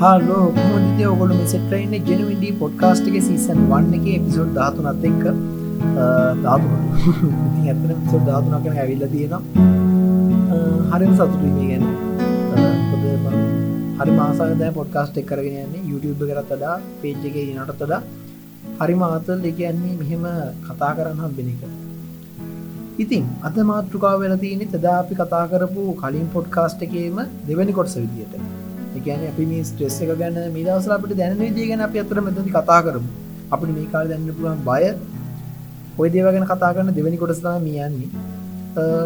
හාලෝ කොහොමදිද ඔගොලු මෙසෙට්‍රයින්න ජනවිඩී podcast එක season වන්න එක එපිසෝඩ් ධාතුනත් එක්ක ධාතු ඇතන පිසෝඩ් ධාතුනකන ඇවිල්ල තියෙනවා. හරිම සතුටීම ගැන. හරි මාසාද පොඩ්කාස්ට් එක් කරගෙන යන්නේ. YouTube කරත් වඩා පේජ් එක නට තොඩා හරි මාතල් දෙ කියන්නේ මෙහෙම කතා කරන්න හම්බෙන එක. ඉතින් අද මාතෘකාව වෙලා තියෙන තදා අපි කතා කරපු කලින් පොඩ්කාස්ට් එකේම දෙවැනි කොටස විදියට. එකන අපි මේ ස්ට්‍රෙස් එක ගැන මේ දවසල අපට දැන විදිය ගැන අපි අතර මෙතති කතා කරමු. අපි මේ කාල දැන්න පුළුවන් බය ඔය දේවගෙන කතා කරන දෙවැනි කොටස්ථා මියන්නේ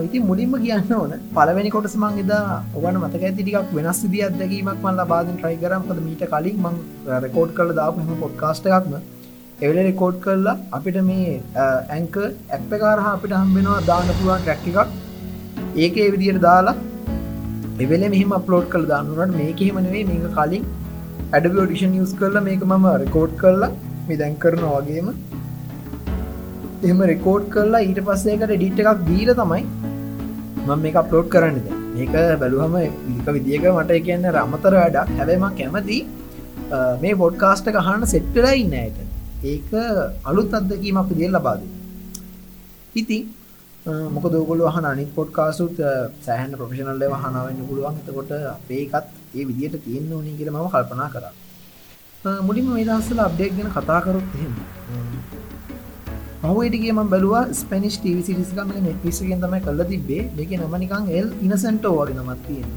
ඉති මුලින්ම කියන්න ඕන පලවැනි කොටස මං එදා ඔගන මතක ඇති ටිකක් වෙනස් විදි අදැකීමක් මල්ලා බාධන් ට්‍රයි කරම්කද මීට කලින් මං රෙකෝඩ් කල දාප හම පොඩ්කාස්ට එකක්ම එවල රෙකෝඩ් කරලා අපිට මේ ඇංක ඇප්ප කාරහ අපිට හම්බෙනවා දාන්න පුළුවන් ටැක්ක එකක්. ඒක විදියට දාලා එවෙල මෙහම අප්ලෝඩ් කළ දන්නුවට මේක හෙමනේ මේක කලින් ඇඩබ ඩිෂන් යස් කරලා මේක මම රෙකෝඩ් කරලා මේ දැන් කරන වගේම. එම රෙකෝඩ් කරලා ඊට පස්සේකට ඩිට් එකක් දීල තමයි මම මේ අප්ලෝඩ් කරන්නද මේක බැලුහම ඉක විදිියක මට කියන්න රමතර වැඩක්. හැබේම කැමති මේ පොඩ්කාස්ට ගහන්න සෙට්ටලා ඉන්න ඇයට. ඒක අලුත් අත්දකීමක් දිය ලබාද ඉතින් මොක දෝගොල හන අනි පොඩ්කාසුත් සෑහන් ප්‍රෆෙෂනල්ල හනාවන්න පුළුවන්. එතකොට අපේකත් ඒ විදියට තියන්න ඕනි කියල ම කල්පනා කර. මුලින්ම මේ දස්සල අප්ඩේක් ගැන කතාකරොත් එහෙම. පහුවටගේ ම බැලවා ස්පනිස් ටව සිරිස්කම පිසිගෙන් තමයි කල්ල තිබේ දෙක නමනිකං එල් ඉනසන්ටෝ වගේ නමත් තියෙන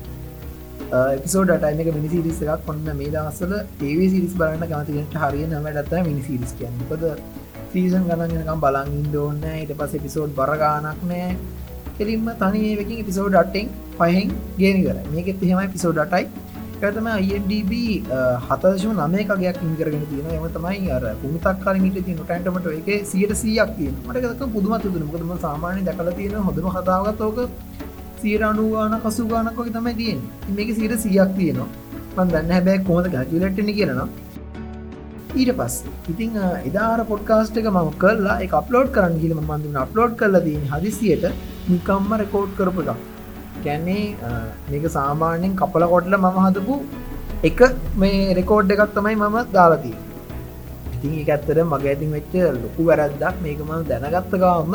එපිසෝඩ ටයිම එක මිනිසිරිස් එකක්. කොන්න මේ දස්සල ඒව සිරිස් බලන්න ගමතිට හරිය නමටත්ත මිනිසිරිස් කියන්නපද සීසන් ගණනකම් බලන් ඉන්ඩෝන්න ඊට පස පිසෝඩ් බරගානක් නෑ. කෙලින්ම තනියකින් පිසෝඩ් අටෙන් පහෙන් ගේනි කර මේකෙත් එහෙමයි පිසෝඩටයි ඇතම අයිඩB හතදශම නමයකගයක් ඉංකරගෙන තියෙන එම තමයි අර පුමතක් කලින්ට ති නොටන්ටමට එක සියට සියක් තිය මටක පුදුමත් තුන මොකදම සාමානය දකල තියෙන හොඳම කතාවගත්තෝක සීරනුවාන කසු ගානකොක තමයි තියෙන් මේක සීට සියක් තියෙනවා. මන් දන්න හැබැයි කොමද ගැජලට්ටන කියනවා ඊට පස් ඉතිං එදාර පොඩ්කාස්ට එක මම කරලා එක අප්ලෝඩ් කරන්න ගිලම මන්දුන අප්ලෝඩ් කරලා දී හදිසියට නිකම්ම රෙකෝඩ් කරපු එකක්. කැන්නේ මේක සාමාන්‍යෙන් කපල කොටල මම හදපු එක මේ රෙකෝඩ් එකක් තමයි මම දාලතිී ඉතින් එක ඇත්තර මගේ ඇතින් වෙච්ච ලොකු වැරද්දක්. මේක ම දැනගත්ත ගවම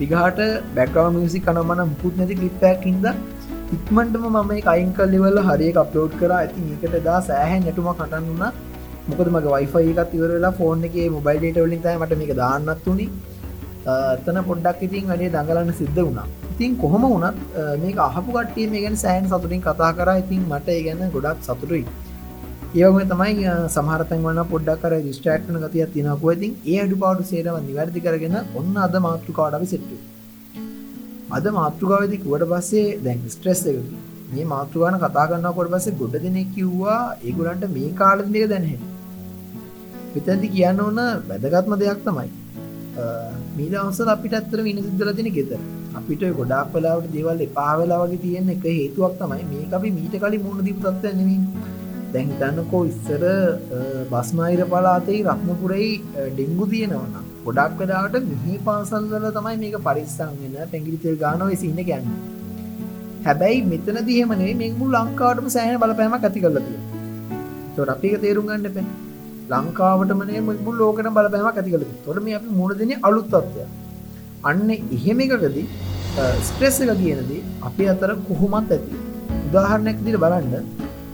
දිගහට බැකව මිසි කනමන මුකුත් නැති ලිප්පැක් හිද ඉක්මටම මම අයින් කල්ලිවල හරිය අප්ලෝඩ් කර. ඇති ඒකට දා සෑහැ නැටුම කටන්න වුණා. මොකද මගේ වයිෆයි එකත් ඉවරලා ෆෝන් එක මොබයිල් ඩේට වලින් තයි මට මේක දාන්නත් වුණි තන පොඩ්ඩක් ඉතින් අඩේ දඟලන්න සිද්ධ වුණා. ඉතින් කොහොම වුණත් මේක අහපු කට්ටිය මේ ගැන සෑන් සතුටින් කතා කර. ඉතින් මට ගැන ගොඩක් සතුටුයි. ඒවම තමයි සමහරතන් වන්න පොඩ්ඩක් කර රිස්ට්‍රක්ටන ගතියක් තිනකුව ඉතින් ඒ අඩු පාඩු සේරව නිවැරදි කරගෙන ඔන්න අද මාතෘකාඩවි සිට්ටු. අද මාතෘකාවදි කුවට පස්සේ දැන් ස්ට්‍රෙස් එක. මේ මාතෘගාන කතා කරන්න කොට පස්සේ ගොඩ දෙනෙක් කිව්වා ඒගුලන්ට මේ කාලදික දැනහැ මෙතැදි කියන්න ඕන වැදගත්ම දෙයක් තමයි. මීට අවසල අපිට ඇත්තර විනි සිද්ධල තින ගෙත අපිට ගොඩක් පලාවට දේවල් එපාවෙලා වගේ තියෙන එක හේතුවක් තමයි මේ අපි මීට කලින් මුණ දිපුතත්ව නෙමින් දැහිතන්නකෝ ඉස්සර බස්මයිර පලාතයි රත්නපුරයි ඩෙංගු තියෙනවන ගොඩක් වෙලාට මෙහි පාසල්වල තමයි මේක පරිස්සං වෙන පැගිරිතෙල් ගානව සින්න ගැන්න හැබැයි මෙතන දිහමනේ මෙමු ලංකාටම සෑහන බලපෑම ඇති කරලතිය තොර අපික තේරුම් ගන්න පැ ලංකාවටමනේ මුල් ලෝකට බලපෑම ඇතිකල තොරම අපි මුණදන අලුත්තත්වය අන්න එහෙම එකකදී ස්ට්‍රෙස් එක කියනදී අපි අතර කොහොමත් ඇති. උදාහරණයක් දිට බලන්න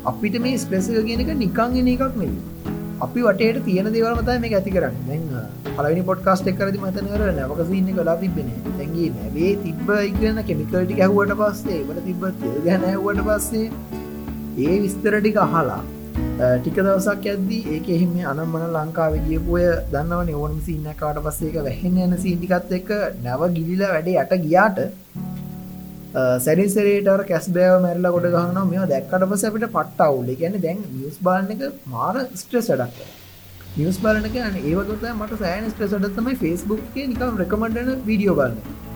අපිට මේ ස්ප්‍රෙස එක කියන එක නිකංගෙන එකක් නෙවී අපි වටේට තියෙන දේවල් මතයි මේ ඇති කරන්න. දැන් පලනි පොට්කාස්ට එක්කරදි මතනර නැවකසින්න කලා තිබෙන දැන්ගේ නැවේ තිබ්බ ඉගන්න කෙමිකල්ටි ඇහුවට පස්සේ වට තිබ්බ ගැන ඇහුවට පස්සේ ඒ විස්තරටික අහලා ටික දවසක් ඇද්දී ඒක එහෙම අනම්මන ලංකාව ගියපුය දන්නවන ඕනම් සින්න කාට පස්සේක වැහෙන යන සීටිකත් එක නැව ගිලිල වැඩේ යට ගියාට සැරිසරේට කැස් බෑව මැරල ගොඩ ගහන මෙ දැක්කට පස අපිට පට්ට අවුල්ල ගැන දැන් නිස් බාලන එක මාර ස්ට්‍රෙස් ඩක් නිස් බලනක ඒවගත මට සෑන ස්ට්‍රෙස් ඩත්තමයි ෆස්බුක් නිකම් රකමන්ඩන වීඩියෝ බලන්න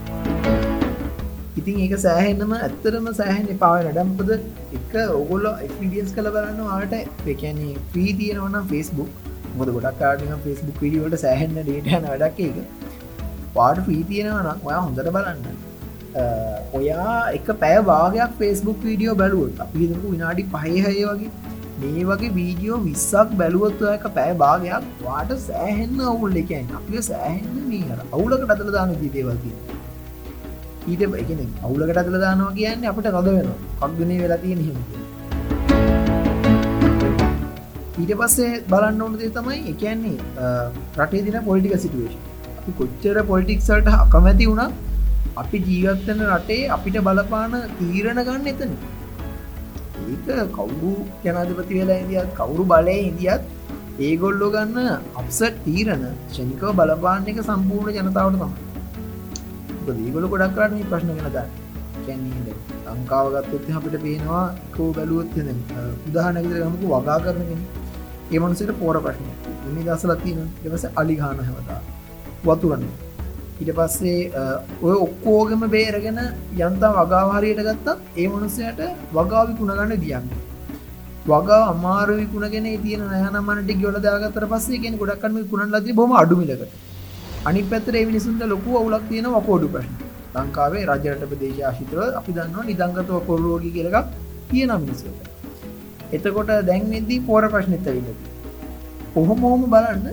ඉතින් ඒක සෑහෙන්නම ඇත්තරම සෑහන් එපාව නඩම්පද එක ඔගොල්ල එක්ඩියස් කළ බලන්න ආට එකැනේ ්‍රී තියෙනවනම් ෆස්බුක් මොද ගොඩක් කාටින ෆස්බුක් විඩියෝට සෑහෙන්න ඩේටන වැඩක් එක පාට ්‍රී තියෙනවනම් ඔයා හොඳට බලන්න. ඔයා එක පැය භාගයක් ෆස්බුක් වීඩියෝ බැලුවත් අපිදකු විනාඩි පහහය වගේ. මේ වගේ වීඩියෝ විස්සක් බැලුවත්තුක පෑ භාගයක් වාට සෑහෙන්න අවුල්. එකන් අපිය සෑහෙන්න මේ අවුලකට අතල දාන දේවල්ති ඊට එකන අවුලකට අතල දානවා කියන්නේ අපට රද වෙන කක්ගනේ වෙලා තියෙන හිම ඊට පස්සේ බලන්න ඕන දේ තමයි එකන්නේ රටේ දින පොලිටික සිටුවේෂන් අපි කොච්චර පොලිටික්සල්ට අකමැති වුණා අපි ජීවත්වන රටේ අපිට බලපාන තීරණ ගන්න එතන ඒක කවුරු ජනාධපති වෙලා ඉදිත් කවුරු බලය ඉදිත් ඒගොල්ලො ගන්න අපසට තීරණ ෂනිකව බලපාන්න එක සම්පූර්ණ ජනතාවට තම දීගොල ගොඩක් කරන ප්‍රශ්න ගෙනද කැන්නේ ලංකාවගත්තොත් අපිට පේනවා කෝ බැලුවොත් උදාහනැකිත ගමකු වගා කරනගෙන ඒමනුසට පෝර ප්‍රශ්නය උනි දසල තියෙන එවස අලිගාන හැවතා වතුරන්න ඉට පස්සේ ඔය ඔක්කෝගම බේරගෙන යන්තා වගාවාරයට ගත්තත් ඒ මනුස්සයට වගා විකුණගන්න දියන්න වගා අමාර විකුණගෙන තියෙන නයනමට ගොල දාගතර පස්සේ කියෙන ගොඩක්කම කුණන් ලද බොම අඩුමිලකට අනි පැතර විනිසුන්ට ලොකු අවුලක් තියෙන වකෝඩු ප්‍රශ්න. ලංකාවේ රජරට ප්‍රදේශ ආශිතව අපි දන්නවා නිදංගතව කොරෝගි කියලක් තියෙන මිනිසට එතකොට දැන්වෙදී පෝර ප්‍රශ්නත විලති ඔහොම හෝම බලන්න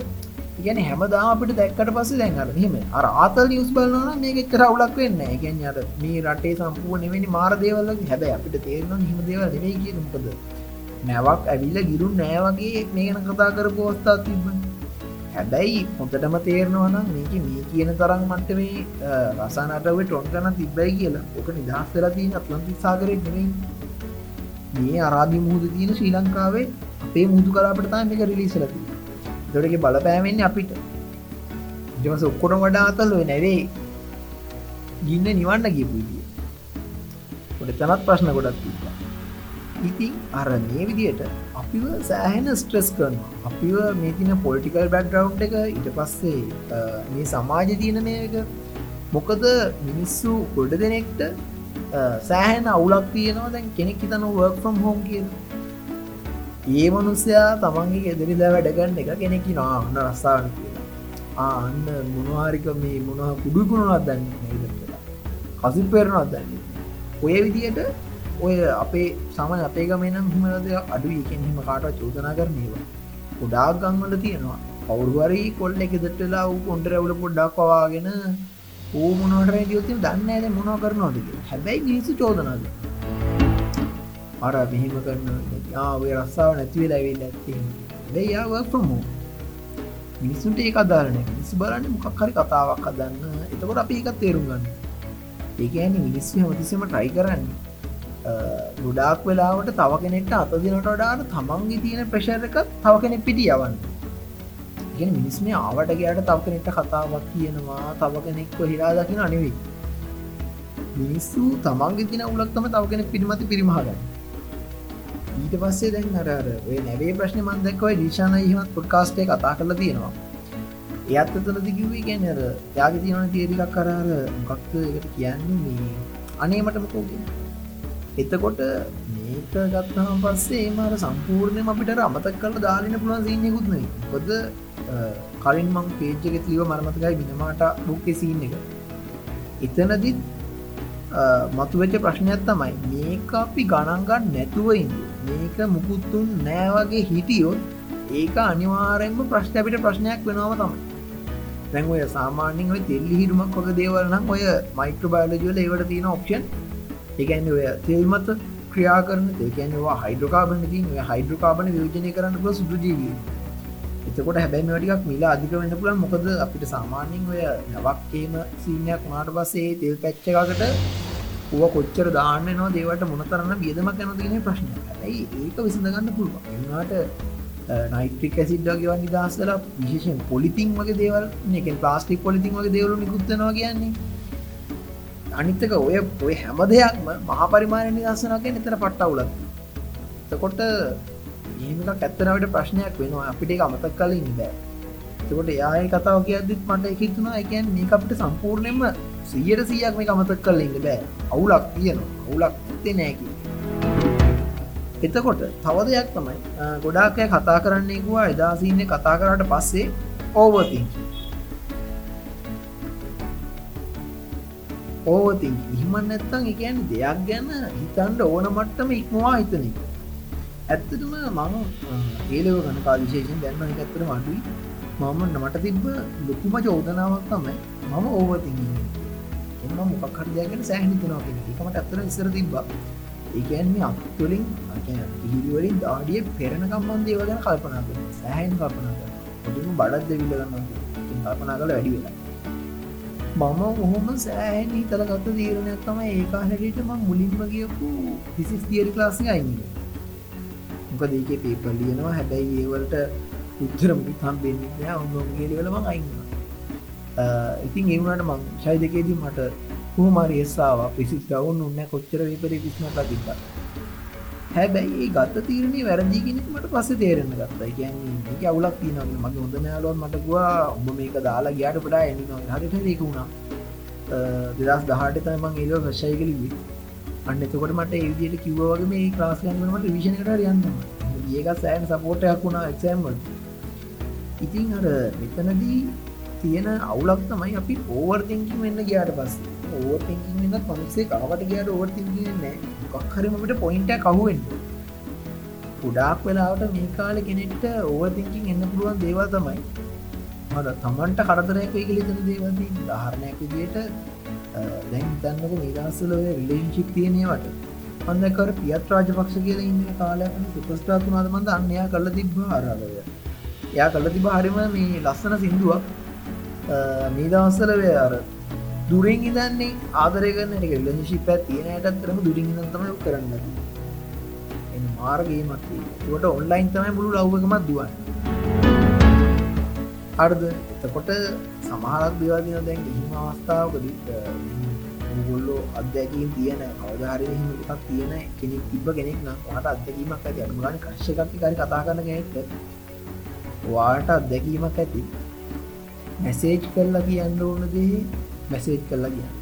ගැන හැමදාම අපිට දැක්කට පස්සේ දැන්හර හෙම අර ආතල් නිියස් බලන මේක එච්චර අවුලක් වෙන්න ගැන් අට මේ රටේ සම්පුූ නෙවෙනි මාර දේවල්ල හැබැ අපිට තේරෙන හිම දේවල් නෙවෙයි කියනකද නැවක් ඇවිල්ල ගිරුන් නෑවගේ මේ ගැන කතා කරපු අවස්ථා තිබන හැබැයි හොඳටම තේරනවනම් මේක මේ කියන තරම් මට මේ රසානටවේ ටොන් ගන තිබ්බයි කියලා. ඕක නිදහස්තර තියන අත්ලන්ති සාකරෙන් නෙවෙයි මේ අරාධි මුහද තියෙන ශ්‍රී ලංකාවේ අපේ මුහදු කලාපට තා මේක රිලිසලතිී දොඩක බලපෑමෙන්නේ අපිට. ජමස ඔක්කොට වඩා අතල්ලුව නැවේ. ගින්න නිවන්න ගිපුවිදිය ොට තනත් ප්‍රශ්න ගොඩක් තිබා ඉතින් අර මේ විදියට අපිව සෑහෙන ස්ට්‍රෙස් කරනවා. අපිව මේ තින පොලිටිකල් බැක්්‍රවන්් එක ඉට පස්සේ මේ සමාජ තියන මේක මොකද මිනිස්සු ගොඩ දෙනෙක්ට සෑහෙන අවුලක් තියෙනවා දැන් කෙනෙක් හිතන වර්ක් ෆම් හෝම් කියනවා ඒ මනුස්සයා තමන්ගේ ගෙදරිලා වැඩගන්න එක කෙනෙකි නාන්න රස්සාාව කියලා. ආන්න මොනවාරික මේ මොනහ කුඩුකුණුනත් දන්න කියලා කසි පෙරනත් දන්න ඔය විදියට ඔය අපේ සමය අපේ ගමනම් හිමලද අඩු එකෙන් හිම කාට චෝදනා කරනේවා ගොඩාක් ගංවල තියෙනවා. කවුරුවරි කොල්ල එක දෙටලා වූ කොන්ටරැවල පොඩ්ඩක් පවාගෙන ඕ මොනට යුතින් දන්න ඇද මොනව කරනවාද හැබැයි මිනිසු චෝදනාද අර මෙහෙම කරන්න ආවේ රස්සාාව නැතිවේ ලැවෙල් ඇති දෙයාවමෝ මිනිස්සුන්ට ඒ අදාරන මිනිස් බලන්න මොකක් හරි කතාවක් අදන්න එතකොට අපි එකත් තේරුම් ගන්න. ඒකඇන මිනිස්ව හමතිසම ට්‍රයි කරන්න. ගොඩාක් වෙලාවට තව කෙනෙට අතදිනට වඩාට තමන්ගේ තියෙන ප්‍රශරක තව කෙනෙක් පිටි යවන්න. ගෙන මිනිස් මේ ආවට ගයාට තව කෙනෙට කතාවක් කියනවා තව කෙනෙක් හිරා දකින අනෙවෙයි මිනිස්සු තමන්ගේ තින උලක්තම තව කෙනෙක් පිරිමති පිරිමහගන්න. ඊට පස්සේ දැන් අරර ඔය නැවේ ප්‍රශ්න මන්දක්වයි ඩිශාන හිමත් පොඩ්කාස්ටේ කතා කරලා තියෙනවා. එයත් එතනද කිව්වේ ගැන අර යාග තියවන තේරිකක් කරාර මොකක්ද එකට කියන්නේ මේ අනේමටමකෝගෙන එතකොට මේක ගත්තාම පස්සේ මර සම්පූර්ණයම අපිට අමතක් කල දාලන පුළුවන් සිීනයකුත්නයි බොද කලින් මං පේජ්ජක තිව මරමතකයි විනමාට බුක්කෙ සිීන්න එක එතනදිත් මතුවෙච්ච ප්‍රශ්නයක් තමයි මේක අපි ගණන්ගන්න නැතුව ඉන්න. මේක මුකුත්තුන් නෑවගේ හිටියොත් ඒක අනිවාරෙන්ම ප්‍රශ්න අපිට ප්‍රශ්නයක් වෙනවා තමයි. දැන් ඔය සාමාන්‍යෙන් ඔය තෙල්ලි හිරුමක් වක දේවල්නම් ඔය මයිට්‍ර බයලජල ඒවට තියෙන ඔප්ෂන් ඒගැන්න ඔය තෙල්මත ක්‍රියා කරන ඒකැනවා හයිඩ්‍රකාබන තින් හයිඩ්‍රකාබන යෝජනය කරන්න පුල සුදු ජීවී. එතකොට හැබැයි වැඩිකක් මිලා අධික වෙන්න පුලන් මොකද අපිට සාමාන්‍යෙන් ඔය නවක්කේම සීනයක් මාට පස්සේ තෙල් පැච්චකකට ුව කොච්චර දාන්න නවා දේවට මොනතරන්න බියදමක් යනතිගෙන ප්‍රශ්න ඇයි ඒක විසඳගන්න පුළුව එන්නට නයිට්‍රික් ඇසිඩ්ඩ ගෙවන් නිදහස්සල විශේෂෙන් පොලිතින් වගේ දේවල් එක ප්ලාස්ටික් පොලිතින් වගේ දේවලු නිකුත්තනවා කියන්නේ. අනිත්තක ඔය ඔය හැම දෙයක්ම මහපරිමාණ නිදස්සනක එතර පට්ටවුලත් තකොට ඒමක ඇත්තනවට ප්‍රශ්නයක් වෙනවා. අපිට අමතක් කල ඉන්න බෑ. එතකොට යාය කතාව කියදදිත් මට එකතුනා එකන් මේ අපිට සම්පූර්ණයම සියට සියක් මේ අමතක් කල ඉන්න බෑ. අවුලක් තියෙනවා. අවුලක් තේ නෑකි එතකොට තව දෙයක් තමයි ගොඩාකය කතා කරන්නෙකුවා එදාසින්නේ කතා කරට පස්සේ ඕවතින් ඕවතින් ඉහමන් නැත්තං එකන් දෙයක් ගැන හිතන්ට ඕන මට්ටම ඉක්මවා හිතන එක. ඇත්තටම මම ඒලව ගන කාවිශේෂෙන් දැන්න එක ඇත්තර මඩුයි මම නමට තිබ්බ ලොකුම චෝදනාවක් තමයි මම ඕවතින්නේ එම මොකක්හර දෙයගෙන සෑහිතනවා එකමට ඇත්තර ඉස්සර තිබ්බා. ඒකන්නේ අත්තුලින් ඉහිවලින් දාඩිය පෙරණකම්බන් දේව ගැන කල්පනා කර සෑහන් කල්පනා කර ොම බඩත් දෙවිල ගන්න කල්පනා කළ වැඩි වෙලා. මම ඔහොම සෑහන් හිතලගත්ත තීරණයක් තම ඒකාහරට ම මුලින්ම කියපු පිසිස් තියරි ලාසි අයින්නේ මොක දේක පේපල් ලියනවා. හැබැයි ඒවලට උත්තරමි තම් බෙන්න්න ඔන්නගේ වලම අයින්නවා ඉතින් ඒවුණට මං ශයි දෙකේදී මට හුමරියස්සාාව පිසිස් ගවුන් උන්න කොච්චර විපර විස්මටලා තිබ හැබැයි ගත්ත තීරණය වැරදිගෙනෙක් මට පස තේරෙන ගත්තා. කියන්නේ එක අවුලක් තියනගේ මගේ හොඳ නෑලුවන් මටකවා උඹ මේක දාලා ගයාට පඩා එන්න හරිට දෙක වුණා. දෙදස් දහට තමන් ඒලෝ වශය කලිවී අන්න එතකොට මට ඒවිදියට කිව්වගේ මේ ක්‍රස් ගන්නමට විෂණකට යන්න ඒක සෑන් සපෝටයක් වුණා එක්සෑම්වල් ඉතින් අර මෙතනදී තියෙන අවුලක් තමයි අපි ඕවර්තිංකින් වෙන්න ගයාට පස්ස. ඕවර්තිංකින් වෙන්න පන්සේ කාවට ගයාට ඕවර්තිංකින් නෑ කක්හරමට පොයින්ට කහුවෙන් පුඩාක් වෙලාවට මේ කාල කෙනෙක්ට ඕවර්තිංකින් එන්න පුළුවන් දේවල් තමයි. මට තමන්ට කරදරයක් වේ කලිතන දේවදී ධාරණයක් විදියට දැන් තන්නක නිදස්සලව රිලේශික් තියනවට පන්දකර පියත් රාජපක්ෂ කියල ඉන්න කාලයන සුපස්ටාතුනාද මන්ද අන්නයා කල්ල තිබ්බ ආරාදය යා කල්ල තිබ හරිම මේ ලස්සන සිින්දුවක්. මේ දවස්සල අර දුරින් ඉදන්නේ ආදරයගන්න එක. ලශිප තියෙනයටත් තරම දුරින් තම කරන්න. එ මාර්ගයේ මත් ට ඔන්ලයින් තමයි මුළු ලව්ගමත් දුවන් අර්ද එතකොට සමහරක් දෙවාදින දැන් හිම අවස්ථාවකද ගොල්ලෝ අත්දැකීම් තියෙන අවධාරයම එකක් තියෙන කෙනෙක් තිබ කෙනෙක් නම් වාට අත්දැකීමක් ඇති. අනුගන් කශ්‍යකක්ති කරි කතා කරන කෙනෙක්ට වාට අත්දැකීමක් ඇති. මැසේජ් කරලා කියන්න ඕන දේ මැසේජ් කරලා කියන්න.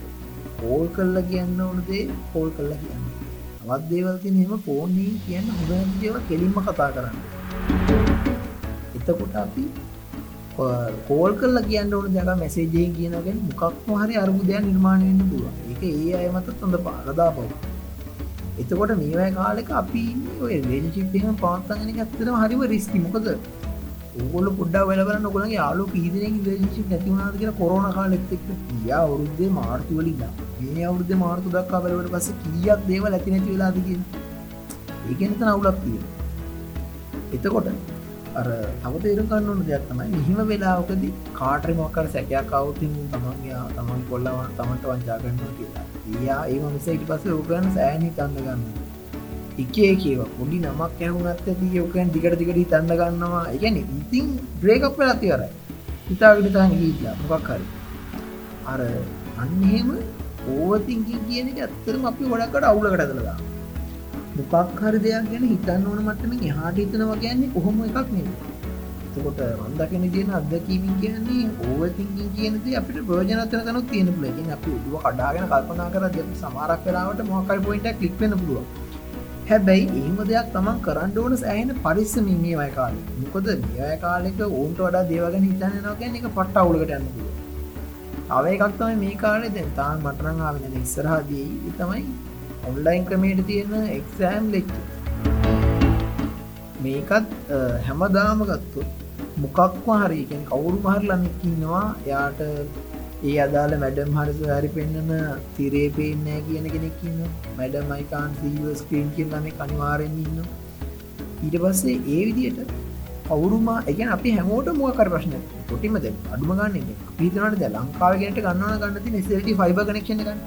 පෝල් කරලා කියන්න ඕන දේ පෝල් කරලා කියන්න. අවත් දේවල්ති මෙම පෝර්ණී කියන්න හොඳ දේව කෙලින්ම කතා කරන්න. එතකොට අපි කෝල් කරලා කියන්න ඕන ජග මැසේජය කියනගෙන මොකක් හරි අර්බුදයක් නිර්මාණයන්න පුළුව එක ඒ අය මතත් හොඳ පාරදා පව එතකොට මේවයි කාලෙක අපි ඔය රේජිප්ියම පාත්තගෙන ඇත්තරම හරිම රිස්කි මොකද ඔගොල පුඩ්ඩා වැලබරන්න ඔගලගේ යාලු පිහිදරෙන් දේශි නැතිවුණනාද කියෙන කොරන කාලෙක්ෙක් කිය අවුරුද්දේ මාර්තු වලින් මේ අවුරුද්ධ මාර්තු දක්කා බලවට පස කියක් දේව ඇති නැති වෙලාදක ඒකනත නවුලක් තිය එතකොට අර තව තේරු කන්නන දෙයක් තමයි මෙහිම වෙලාවකද කාටරි මොකර සැකයක් කවතින් තමන්ගේ තමන් කොල්ලවන් තමන්ට වංචාගන්න කියලා. ඒයා ඒ මනිස ඉට පස ඕකරන්න සෑනි කන්න ගන්න එකේ කියව පොඩි නමක් ඇහුනත් ඇති යෝකන් දිකට දිකට තන්න ගන්නවා. එකන ඉතින් බ්‍රේකප් වෙලති කරයි හිතාගට තන් ගීලා මොකක් හරි. අර අන්නහෙම ඕවතිංකින් කියන එක ඇත්තරම අපි ගොඩක්කට අවුලකට දළදා මොකක් හරි දෙයක් ගැන හිතන්න ඕන මටම එහාට හිතනවා කියන්නේ කොහොම එකක් නෙ කොට වන්දකන තියෙන අදකීමින් කියන්නේ ඕවතිංකින් කියනද අපිට ප්‍රෝජනතන තනු තියෙන ලකින් අපි උදුව කඩාගෙන කල්පනා කර සමාරක් කලාවට මොකල් පොයින්ට ලික්වෙන පුළුවන්. හැබැයි ඒම දෙයක් තමන් කරන්න ඕන සෑහෙන පරිස්සමින් මේ අය කාල මොකද නිය කාලෙක ඕන්ට වඩා දේවගෙන හිතන්නනකැන එක පට්ට අවුලකට යන්න අව එකක් තමයි මේ කාලෙ දැන් තාන් මටරං ආවෙන ඉස්සරහදී තමයි ඔන්ලයින් ක්‍රමේට තියෙන එක්සෑම් ලෙක්ච මේකත් හැමදාම ගත්තු මොකක්වා හරිකෙන් කවුරු මහරලන්නකින්නවා යාට ඒ අදාළ මැඩම් හරිස හරි පෙන්න්නන තිරේ පේනෑ කියන කෙනෙක්කින්න මැඩම් අයිකාන් සීව ස්ක්‍රීන් කියන්නම කනිවාරෙන් ඉන්න ඊට පස්සේ ඒ විදියට කවුරුම එක අපි හැමෝට මොකර ප්‍රශ්න ොටිමද අඩුම ගන්න පිතනට ලංකාවගෙනට ගන්නන ගන්නති නිසට ෆයිබ කනෙක්ෂණ ගන්න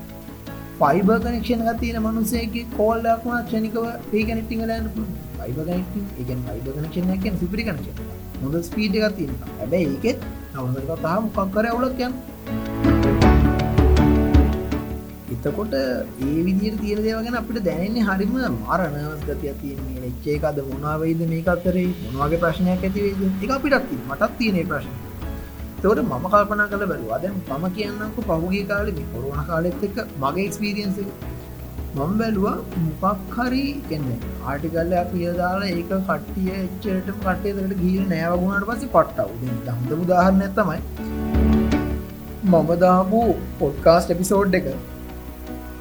ෆයිබ කනෙක්ෂණ තියෙන මනුසේගේ කෝල්ලක්ම ක්ෂණිකව පේ කනෙක්ටිංගලන්න ෆයිබ කනෙක්ටින් එක ෆයිබ කනක්ෂණයකෙන් සිපරි කනක්ෂ හොඳ ස්පීඩ එකක් තියෙන හැබැයි ඒකෙත් නවසක තාම කක්කර අවුලක් යන්න. එතකොට ඒ විදිර තියර දේවගෙන අපිට දැනන්නේ හරිම මාරණවස් ගතිය තියන්නේ. එච්චේකද මොනාවයිද මේක අතරේ? මොනවාගේ ප්‍රශ්නයක් ඇතිවේද එක අපිටත් මටත් තියනේ ප්‍රශ්න. තවට මම කල්පනා කළ බැලවා. දැන් පම කියන්නක පහුගේ කාලෙ කොරුණ කාලෙත් එක්ක මගේ එක්ස්පීරියන්ස මම බැලවා මොකක් හරි කෙන්නේ ආටිකල්ලයක් පියදාලා ඒක කට්ටිය එච්චට කටේදට ගීර නෑවගුණට පසි පට්ටව දම්ද උදාහරණ ඇත්තමයි මම දාපු පොඩ්කාස්ට එපිසෝඩ් එක.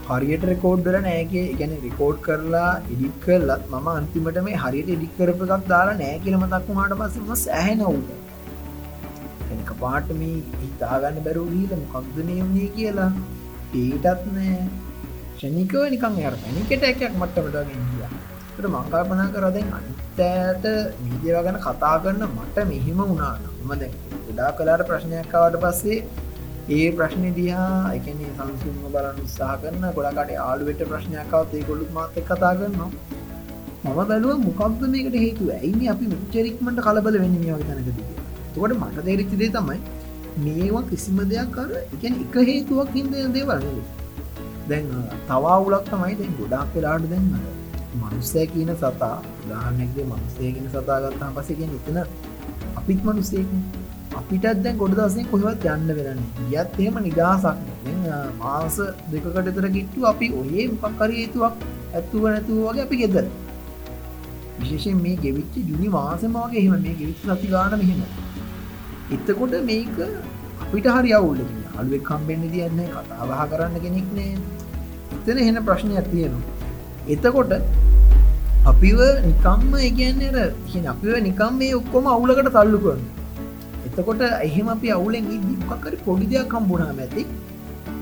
හරියට රෙකෝඩ්ඩල නෑගේ ගැන රෙකෝඩ් කරලා ඉඩික් කරලත් මම අන්තිමට මේ හරියට ඉඩික් කරප එකක් දාලා නෑ කියලම දක්ුණට පස්සම සෑහෙනවුද එක පාට මේ හිතාගන්න බැරූ හීල මොකක්ද නයුණේ කියලා? ඒටත් නෑ. ෂනිකව නිකං ය පැනිකට එකක් මට්ටමටගෙන් කිය ට මංකාපනා කරදෙන් අනිත්තෑට මීදියව ගැන කතා කරන්න මට මෙහිම වුණා නම්මද ගොඩා කලාට ප්‍රශ්නයක්කාවට පස්සේ ඒ ප්‍රශ්න දයා එකන සංසුන්ම බලන්න උත්සා කරන්න ගොඩකට ආලුවට ප්‍රශ්නයක්කාවත් ඒ ගොලුත් මාත කතා කරනවා. මම බැලුව මොකක්ද මේකට හේතුව? ඇයිනි අපි මෙච්චරික්මට කලබල වෙන්න මේවගේ තැනකදී තකොට මට තේරිච්චිදේ තමයි මේවා කිසිම දෙයක් කර එකන එක හේතුවක් හින්ද දේවල් දැන් තවාවුලක් තමයි දැන් ගොඩක් වෙලාට දැන්න මනුස්සය කියන සතා දානෙක්ද මනුස්සයගෙන සතාගත්තා පසගෙන එතන අපිත් මනුස්සේක අපිටත් දැන් ගොඩ දසේ කොහවත් යන්න වෙරන්න යත් එහෙම නිදහසක් මාස දෙකකටතර ගිට්ටු අපි ඔයේ මොකක්කර හේතුවක් ඇත්තුව නැතුව වගේ අපි ගෙදර. විශේෂෙන් මේ ගෙවිච්ච ජුනි මාසමගේ එහෙම මේ ගෙවිච් සති ගාන මෙහෙම එතකොට මේක අපිට හරි අවුල්ල අලුවෙක් කම්බෙන්න්න තියන්නේ කතාවහ කරන්න කෙනෙක් නෑ. එතන එහෙන ප්‍රශ්නයක් තියෙනවා. එතකොට අපිව නිකම්ම ඒගන්නර හි අපිව නිකම් මේ ඔක්කොම අවුලකට තල්ලු කරන එතකොට එහෙම අපි අවුලෙන් ඉදිකර පොඩි දෙයක් කම්බුණා ඇති.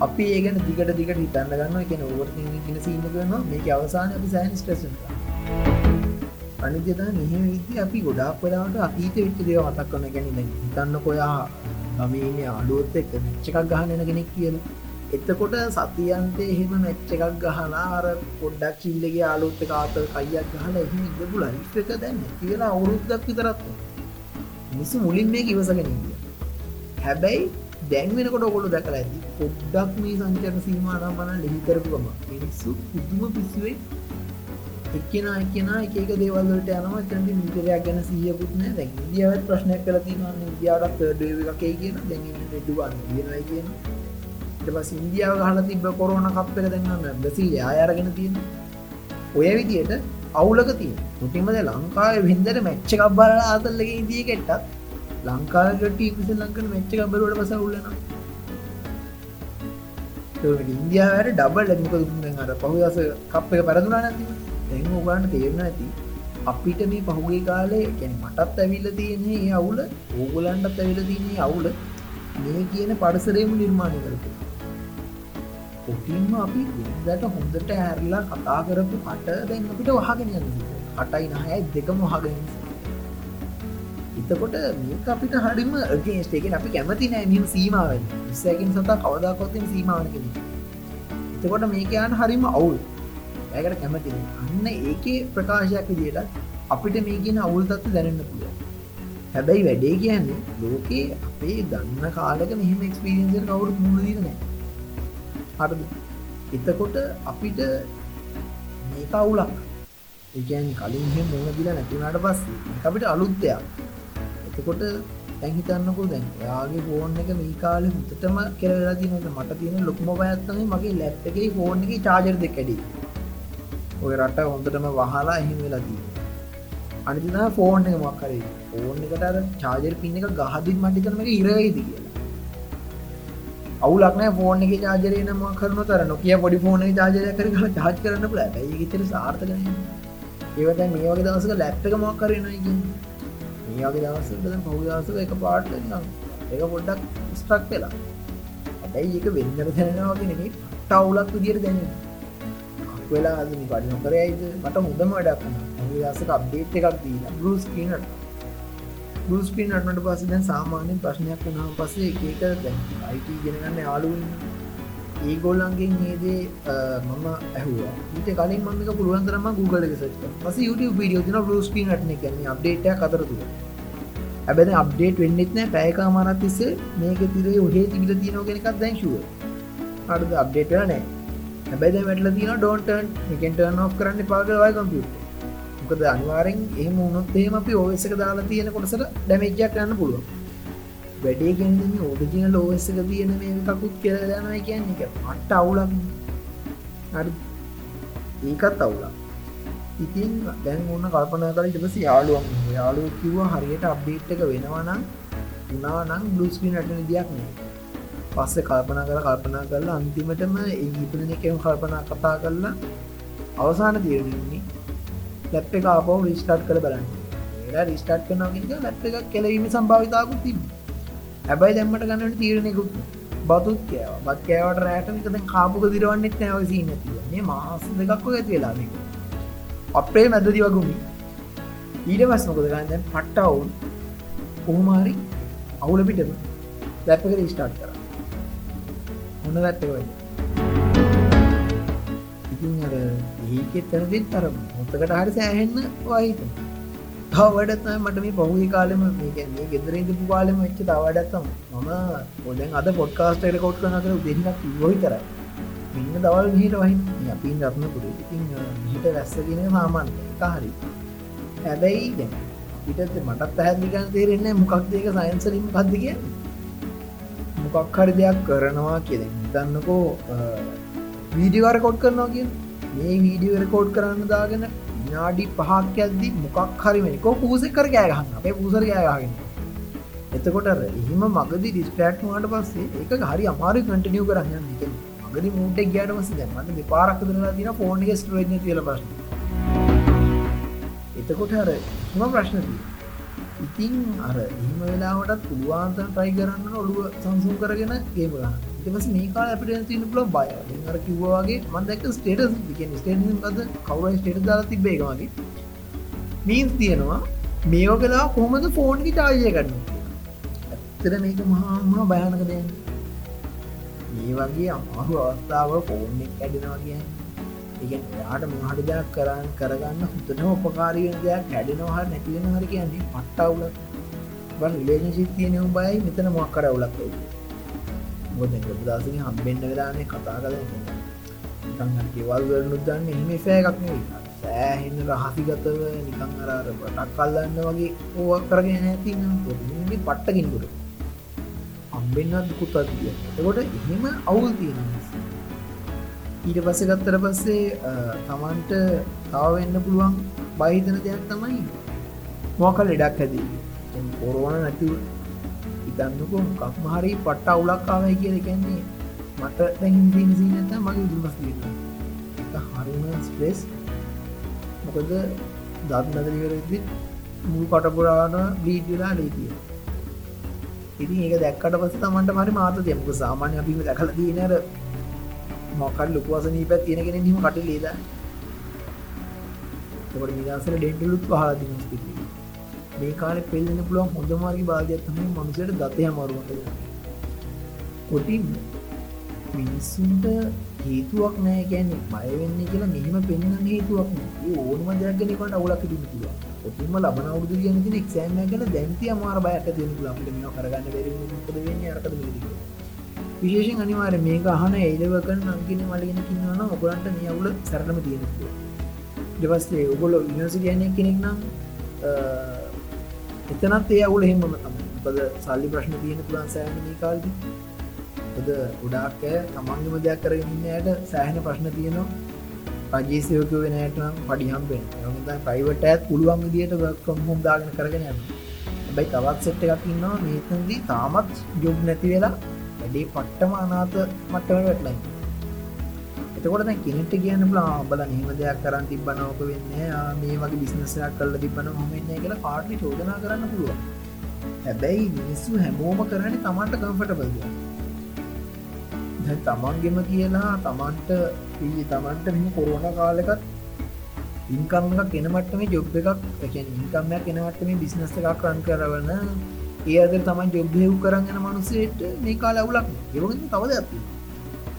අපි ඒගන දිගට දිගට හිතන්න ගන්න එකන ඕවර් ගෙන සින්න කරනවා මේක අවසාන අපි සයින් ස්ට්‍රසන් අනිදතා මෙහම විති අපි ගොඩක් වෙලාට අතීත විච්ච දේව මතක් කන ගැන හිතන්න කොයා ගමීන අඩුවොත් එක මෙච්ච එකක් ගහනන කෙනෙක් කියන එතකොට සතියන්තේ එහෙම මැච්ච එකක් ගහලා අර පොඩ්ඩක් චිල්ලගේ ආලුත්ත කාත කයියක් ගහල එහම ඉදපු ලයිෆ් එක දැන්න කියලා අවුරුද්දක් විතරත් මිසු මුලින් මේ ඉවසගෙන හැබැයි දැන්වෙනකොට ඔකොළු දැකල ඇති පොඩ්ඩක් මේ සංචරන සීමානම් මන ලිහිකරපුගම මිනිස්සු පුදුම පිස්සුවේ එක්කෙන එක්කෙන එක දේවල්ලට යනවා. තැති මිතරයක් ගැන සියපුත්න දැ දියාවත් ප්‍රශ්නයක් කල තිවන්න ඉදියාවට ඩ එකේ කියන දැ ඩුවන් කියනයි කියන පස් ඉන්දියාව හල තිබ කොරෝන කප්පක දැන්න්න බැසිල් ආයාරගෙන තියෙන ඔය විදියට අවුලක තිය මුටිමද ලංකාව හින්දර මැච්චකක් බල ආතල්ලක ඉදිය කෙට්ටත් ලංකාවට පිස ලංකන මෙච්චක බරුවට පස උල්ලන ඉන්දියාවට ඩබල් ලැමික අර පහුදස කප් එක පැරදුනා නැතිව දැන් ඔගන්න තේරණ ඇති. අපිට මේ පහුගේ කාලේ ගැන මටත් ඇවිල්ල තියන්නේ ඒ අවුල ඕගලන්ටත් ඇවිල තියන්නේ අවුල මේ කියන පරිසරයම නිර්මාණය කරතු පොටින්ම අපි දට හොඳට ඇරලා කතා කරපු කට දැන් අපිට වහගෙන යන්න කටයි නහයයි දෙකම වහගෙන එතකොට මේක අපිට හරිම ගේස්ටේකෙන් අපි කැමති නෑ නිම සීමාවෙන්. ඉස්සැකින් සතා කවදාකොත්තින් සීමාවනකෙන එතකොට මේක යන් හරිම අවුල්. ඇකට කැමති අන්න ඒකේ ප්‍රකාශයක් විදියට අපිට මේ කියන අවුල් තත්ව දැනන්න පුළුව හැබැයි වැඩේ කියන්නේ ලෝකයේ අපේ දන්න කාලක මෙහම එක්ස්පිරියන්සර් කවුරු මුණදීනෑ හරද? එතකොට අපිට මේ කවුලක් ඒකන් කලින් මුණ දිල නැතිවනට පස්සේ අපිට අලුත්තයක් එතකොට තැහිතන්නකෝ දැන් යාගේ ෆෝන් එක මේ කාල හුතටම කෙරලා තිනට මට තියෙන ලොක්ම පයත්තම මගේ ලැප් එකේ ෆෝන් එක චාජර් දෙ කැඩී ඔය රට හොඳටම වහලා එහිම වෙලදී අනිතිනා ෆෝන් එක මක්කරේ ෆෝන් එකට චාජර් පින්න එක ගහදින් මටිකනම ඉරයිද කියලා. අවුලක්න ෆෝන් එක චාජරය නම කරන තර නොකිය පොඩි ෆෝන චාජරය කර චාජ් කරන්න පුල ඇයි තර සාර්ථකන ඒවට මේ වගේ දවසක ලැප්ටක මක් කරනයි මේගේ දවසට පෞදසක එක පාට්ල එක පොඩ්ඩක් ස්ට්‍රක් වෙලා. ඇයි එක වෙන්නර දැනවාගෙන ටවුලක් විදිර දැනවා වෙලා අදනි පඩි නොකරයිද මට හොඳම වැඩක් දසක අප්ඩේට් එකක් දී බරුස් කීනට බරුස්පිනටට පස දැන් සාමාන්‍යෙන් ප්‍රශ්නයක් වුණාම පස්සේ එක අයිට ගෙනගන්න යාලුවන් ඒගොල්ලන්ගේ ඒදේ මම ඇහවා. ඊට කලින් මක පුළුවන්තරම Google එක සච් පස YouTube වීඩියෝ තින බරුස්පිනටන ගැන අප්ඩේට අතරතුර. ඇබැද අප්ඩේට් වෙන්නෙත් නෑ. පැයකා මරත් තිස්සේ මේක තිරේ ඔහේ තිබිල තියනෝ කෙනෙකක් දැංශුව අඩද අප්ඩේට නෑ. හැබැද වැටල තින ඩෝන්ටන් එකෙන්ටර්න ඔ් කරන්න පාගලවයි කම්පියුට මොකද අනිවාරෙන් එහම උනොත්තේම අපි ඕසක දාලා තියෙන කොටසට ඩැමේජ්ජක් කරන්න පුළුව වැඩේ ගැන ඕඩජින ලෝසක තියෙන මේ කකුත් කියලදනයි කියන්න එක අට්ට අවුලක් හරි. ඒකත් අවුලා ඉතින් දැන් ඔන්න කල්පනා කල ඉටපස යාලුවම් යාලු කිව්ව හරියට අප්ඩේට් එක වෙනවනම් උනානම් බ්ලස්පින් අට විදියක් නෑ පස්සේ කල්පනා කර කල්පනා කරලා අන්තිමටම ඉපදන එකම කල්පනා කතා කරලා අවසාන තීරණන්නේ ලැප් එක ආපෝ රිස්ටාට් කළ බලන්න. ඒලා රිස්ටාට් කරනග ලැප් එකක් කෙලවීම සම්භාවිතාවකු තිබ හැබැයි දැම්මට ගන්නට තීරණයකුත් බතුත් කෑව. බත් කෑවට රෑටකද කාපුක දිරවන්නෙත් නැවසී නැතිවන්නේ මාස දෙකක්ව ඇති වෙලාම අපේ මැදදි වගුමි. ඊට පස් මොකද ගන්න පට්ටවුන් කොහුමාරි අවුල පිටම දැපක රිස්ටාට් කර. හොන්න දැත්තවයි ඉතින් අර ඒකෙත් තැනදෙත් අර මොත්තකට හරි සෑහෙන්න වහිත තවඩත් මට මේ පහුි කාලෙම මේකන්නේ ගෙදරඉදපු කාලෙම වෙච්ච තවඩත්තම මම පොදැන් අද පොඩ්කාස්ටයට කොට් කන කර දෙන්නක් යොහි කරයි මෙන්න දවල් මහිට වහින් අපි රත්න පුර ඉතින් හිට රැස්සගෙන සාමාන්‍ය එක හරි. හැබැයි දැ පිටත් මටත් පැහැදිලිකන් තේරෙන්නේ මොකක් දෙක සයින්සලින් පද්දි කිය මොකක් හරි දෙයක් කරනවා කියද හිතන්නකෝ වීඩිවර කොඩ් කරනවා කිය මේ වීඩියෝ රකෝඩ් කරන්න දාගෙන නාඩි පහක් ඇද්දි මොකක් හරිමනිකෝ පූසෙ කර ගෑගහන්න අපේ පූසර ගෑගගෙන එතකොට එහෙම මගදි ඩිස්ට්‍රක්ට්වාට පස්සේ එක හරි අමාරු කටනියව කරන්න මගද මූට ගයාට පස දැමට දෙපාරක් දරලා දින ෆෝන් ස්ටරේජ තිල ප්‍රශ්න. එතකොට හර එම ප්‍රශ්නදී ඉතින් අර එහම වෙලාවටත් පුළුවන්තන් ට්‍රයි කරන්න ඔළුව සංසුම් කරගෙන ගේමලා එමස් මේ කාල අපිට තින පුල බය. අර කිව්වාගේ මන්දක ස්ටේටස් ස්ටේට ද කවර ස්ටේට දාලා තිබේවාගේ මීන්ස් තියෙනවා මේෝ කලා කොහොමද ෆෝන්කි චාජය කරන්න ඇත්තර මේක මහාමා භයනක දෙන්න මේ වගේ අමාරු අවස්ථාව ෆෝන් එක ඇඩෙනවා කියන්න. ඉගන් යාට මොහට දෙයක් කරන්න කරගන්න හුතන උපකාරීෙන දෙයක් හැඩෙනවා නැතිවෙන හරි කියන්නේ පට්ටවුල බ ලේජසිත් තියනව බයි මෙතන මොක් කර වුලක් ගොද ගොදාසන හම්බෙන්ඩ වෙලානේ කතා කල කෙවල් වලනුත් දන්න එහම ෆෑකක් සෑහෙන්න රහසිගතව නිකං අරාර පටක් කල්ලන්න වගේ ඕක් කරගෙන ඇතින්න පට්ටකින්කුට අම්බෙන්න්න දුකුත් අතිය එකොට එහෙම අවුල් තියෙන ඊට පස්ස ගත්තර පස්සේ තමන්ට තාවවෙන්න පුළුවන් බහිතන දෙයක් තමයි මොකල් ලෙඩක් හැදී පොරෝණ නැතිව ඉතන්නකෝ කක් මහරි පට්ට අවුලක්කාවයි කියල කැන්නේ මට දැහින්සිසි නැත මගේ ඉදිමස් හරිම ස්ප්‍රෙස් මොකද දත් නදරවරදි මූ කටපුරාණ බීටලා ලේතිය ඉතින් ඒක දැක්කට පස තමන්ට මරි මාත දෙමක සාමාන්‍ය අපිම දැකල දීනර මොකල් ලොකුවසනී පැත් තියෙනගෙන හිම කට ලේද තකට නිදසර ඩෙන්ටලුත් පහලා දිනස්ති මේ කාල පෙල්ලෙන පුළුවන් හොඳමාර්ගි බාධයක්තම මනුසයට දතය මරුවට කොටින් මිනිස්සුන්ට හේතුවක් නෑ ගැන මයවෙන්නේ කියලා මෙහම පෙන්න්න හේතුවක් ඕනම දෙයක්ගෙනකට අවුලක් ටිමතුව ඔතිම ලබන අවුදු කියන එක්ෂෑම ගැන දැන්ති අමාර බයට දෙනු අපිට මෙ කරගන්න ද වෙන්න? අරකද මිදික විශේෂෙන් අනිවාර මේක අහන එයිලවකන් අංකින මලගෙන කින්නවන ඔගලන්ට නියවුල සැරටම තියෙනතු දෙවස්සේ ඔගොල විනස ගැනය කෙනෙක් නම් එතනත් ඒ අවුල හෙමම තම පද සල්ලි ප්‍රශ්න තියෙන පුළන් සෑන මේ කාල්ද. ද ගොඩාක්කෑ තමන්ගම දෙයක් කරගන්නයට සෑහෙන ප්‍රශ්න තියෙනවා. රජේසයෝක වෙනටනම් පඩිහම්පෙන් ප්‍රයිවට ඇත් පුළුවන් විදියට ම් හොම් දාගෙන කරගෙන යන්න බයි තවත් සෙට් එකක් ඉන්නවා. මේතන්දී තාමත් ජොබ් නැති වෙලා වැඩේ පට්ටම අනාත මට්ටම වැටලයි එතකොට කෙනෙට කියන්න බලා බල නීම දෙයක් කරන්න තිබනෝක වෙන්න මේ වගේ බිස්නසයක් කල්ල තිබන හොමන්න කියලා පාටි චෝදනා කරන්න පුළුව හැබැයි මිනිස්සු හැමෝම කරන්න තමන්ට කම්පට බද තමන්ගෙම කියලා තමන්ට පී තමන්ට මෙම කොරුවන කාලෙකත් ඉන්කම්ක කෙනමට මේ ජොබ් එකක් ඉන්කම්යක් කෙනවට මේ බිස්නස්ස එකක් රන් කරවන්න ඒ අද තමයි ජොබ්යව් කරගෙන මනුසේට මේ කාල අවුලක් එවග තවද ඇති